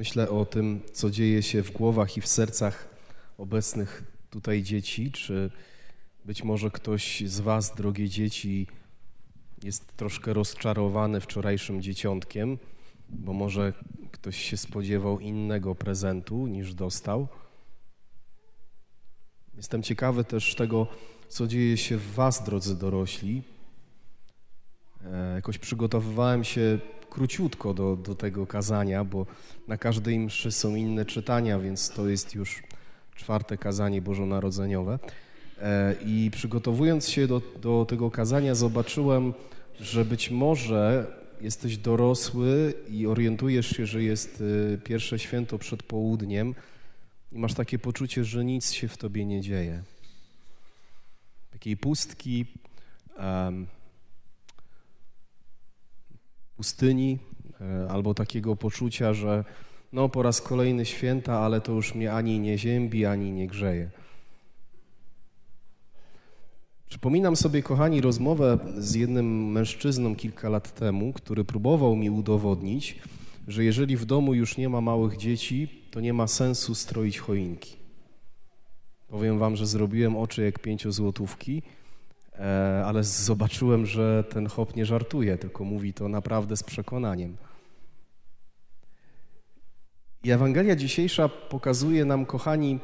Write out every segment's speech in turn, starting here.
Myślę o tym, co dzieje się w głowach i w sercach obecnych tutaj dzieci. Czy być może ktoś z Was, drogie dzieci, jest troszkę rozczarowany wczorajszym dzieciątkiem, bo może ktoś się spodziewał innego prezentu niż dostał. Jestem ciekawy też tego, co dzieje się w Was, drodzy dorośli. E, jakoś przygotowywałem się króciutko do, do tego kazania, bo na każdej mszy są inne czytania, więc to jest już czwarte kazanie bożonarodzeniowe. E, I przygotowując się do, do tego kazania, zobaczyłem, że być może jesteś dorosły i orientujesz się, że jest y, pierwsze święto przed południem i masz takie poczucie, że nic się w tobie nie dzieje. Takiej pustki, um, pustyni, e, albo takiego poczucia, że no po raz kolejny święta, ale to już mnie ani nie ziębi, ani nie grzeje. Przypominam sobie, kochani, rozmowę z jednym mężczyzną kilka lat temu, który próbował mi udowodnić, że jeżeli w domu już nie ma małych dzieci, to nie ma sensu stroić choinki. Powiem wam, że zrobiłem oczy jak pięciozłotówki, e, ale zobaczyłem, że ten chłop nie żartuje, tylko mówi to naprawdę z przekonaniem. I Ewangelia dzisiejsza pokazuje nam, kochani,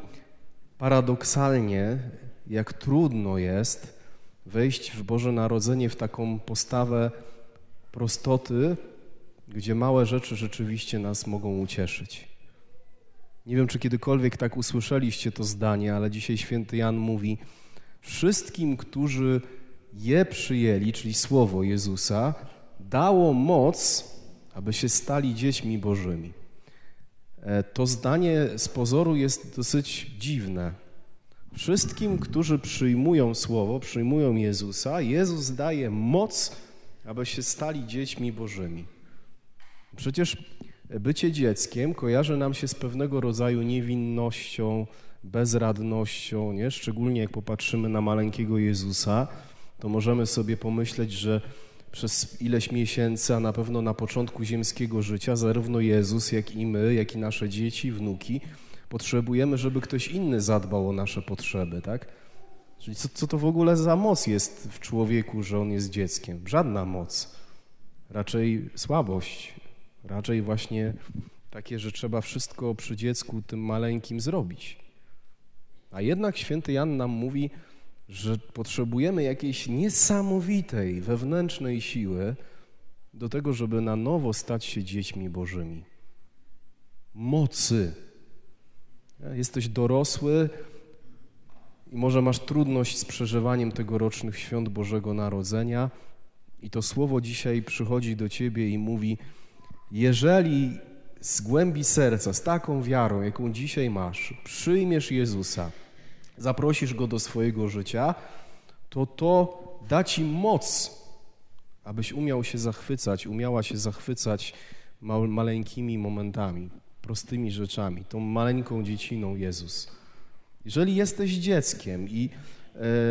paradoksalnie, jak trudno jest wejść w Boże Narodzenie w taką postawę prostoty, gdzie małe rzeczy rzeczywiście nas mogą ucieszyć. Nie wiem, czy kiedykolwiek tak usłyszeliście to zdanie, ale dzisiaj święty Jan mówi: Wszystkim, którzy je przyjęli, czyli słowo Jezusa, dało moc, aby się stali dziećmi Bożymi. E, to zdanie z pozoru jest dosyć dziwne, Wszystkim, którzy przyjmują Słowo, przyjmują Jezusa, Jezus daje moc, aby się stali dziećmi Bożymi. Przecież bycie dzieckiem kojarzy nam się z pewnego rodzaju niewinnością, bezradnością, nie? szczególnie jak popatrzymy na maleńkiego Jezusa, to możemy sobie pomyśleć, że przez ileś miesięcy, a na pewno na początku ziemskiego życia, zarówno Jezus, jak i my, jak i nasze dzieci, wnuki, Potrzebujemy, żeby ktoś inny zadbał o nasze potrzeby, tak? Czyli co, co to w ogóle za moc jest w człowieku, że on jest dzieckiem? Żadna moc. Raczej słabość. Raczej właśnie takie, że trzeba wszystko przy dziecku tym maleńkim zrobić. A jednak święty Jan nam mówi, że potrzebujemy jakiejś niesamowitej wewnętrznej siły do tego, żeby na nowo stać się dziećmi Bożymi. Mocy Jesteś dorosły i może masz trudność z przeżywaniem tegorocznych świąt Bożego Narodzenia i to słowo dzisiaj przychodzi do ciebie i mówi: Jeżeli z głębi serca, z taką wiarą, jaką dzisiaj masz, przyjmiesz Jezusa, zaprosisz go do swojego życia, to to da ci moc, abyś umiał się zachwycać, umiała się zachwycać maleńkimi momentami prostymi rzeczami, tą maleńką dzieciną Jezus. Jeżeli jesteś dzieckiem i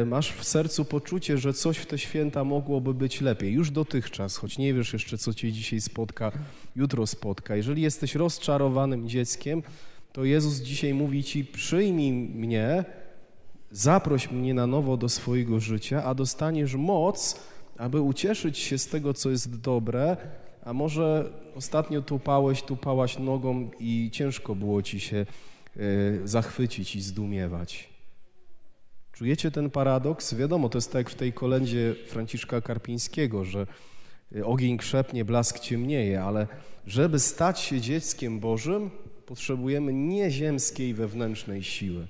masz w sercu poczucie, że coś w te święta mogłoby być lepiej, już dotychczas, choć nie wiesz jeszcze, co cię dzisiaj spotka, jutro spotka. Jeżeli jesteś rozczarowanym dzieckiem, to Jezus dzisiaj mówi ci: przyjmij mnie, zaproś mnie na nowo do swojego życia, a dostaniesz moc, aby ucieszyć się z tego, co jest dobre, a może ostatnio tupałeś, tupałaś nogą i ciężko było ci się e, zachwycić i zdumiewać. Czujecie ten paradoks? Wiadomo, to jest tak jak w tej kolendzie Franciszka Karpińskiego, że e, ogień krzepnie, blask ciemnieje, ale żeby stać się dzieckiem Bożym, potrzebujemy nieziemskiej wewnętrznej siły.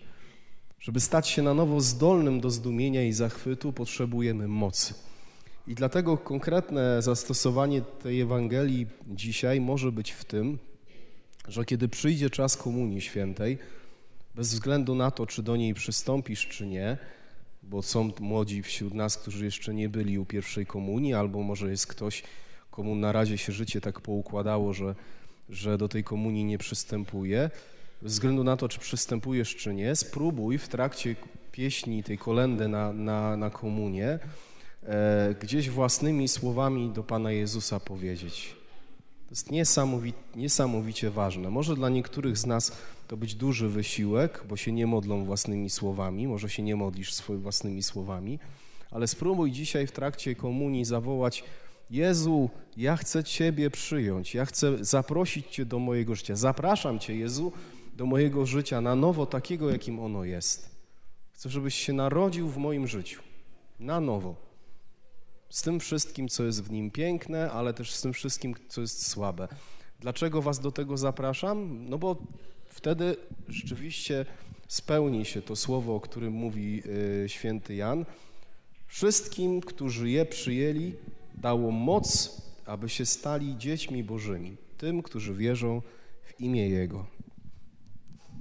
Żeby stać się na nowo zdolnym do zdumienia i zachwytu, potrzebujemy mocy. I dlatego konkretne zastosowanie tej Ewangelii dzisiaj może być w tym, że kiedy przyjdzie czas Komunii Świętej, bez względu na to, czy do niej przystąpisz, czy nie, bo są młodzi wśród nas, którzy jeszcze nie byli u pierwszej komunii, albo może jest ktoś, komu na razie się życie tak poukładało, że, że do tej komunii nie przystępuje. Bez względu na to, czy przystępujesz, czy nie, spróbuj w trakcie pieśni tej kolendy na, na, na komunię E, gdzieś własnymi słowami do Pana Jezusa powiedzieć: To jest niesamowi niesamowicie ważne. Może dla niektórych z nas to być duży wysiłek, bo się nie modlą własnymi słowami, może się nie modlisz swoimi własnymi słowami, ale spróbuj dzisiaj w trakcie komunii zawołać Jezu, ja chcę Ciebie przyjąć, ja chcę zaprosić Cię do mojego życia. Zapraszam Cię, Jezu, do mojego życia na nowo, takiego, jakim ono jest. Chcę, żebyś się narodził w moim życiu, na nowo. Z tym wszystkim, co jest w nim piękne, ale też z tym wszystkim, co jest słabe. Dlaczego Was do tego zapraszam? No bo wtedy rzeczywiście spełni się to słowo, o którym mówi y, święty Jan. Wszystkim, którzy je przyjęli, dało moc, aby się stali dziećmi Bożymi, tym, którzy wierzą w imię Jego.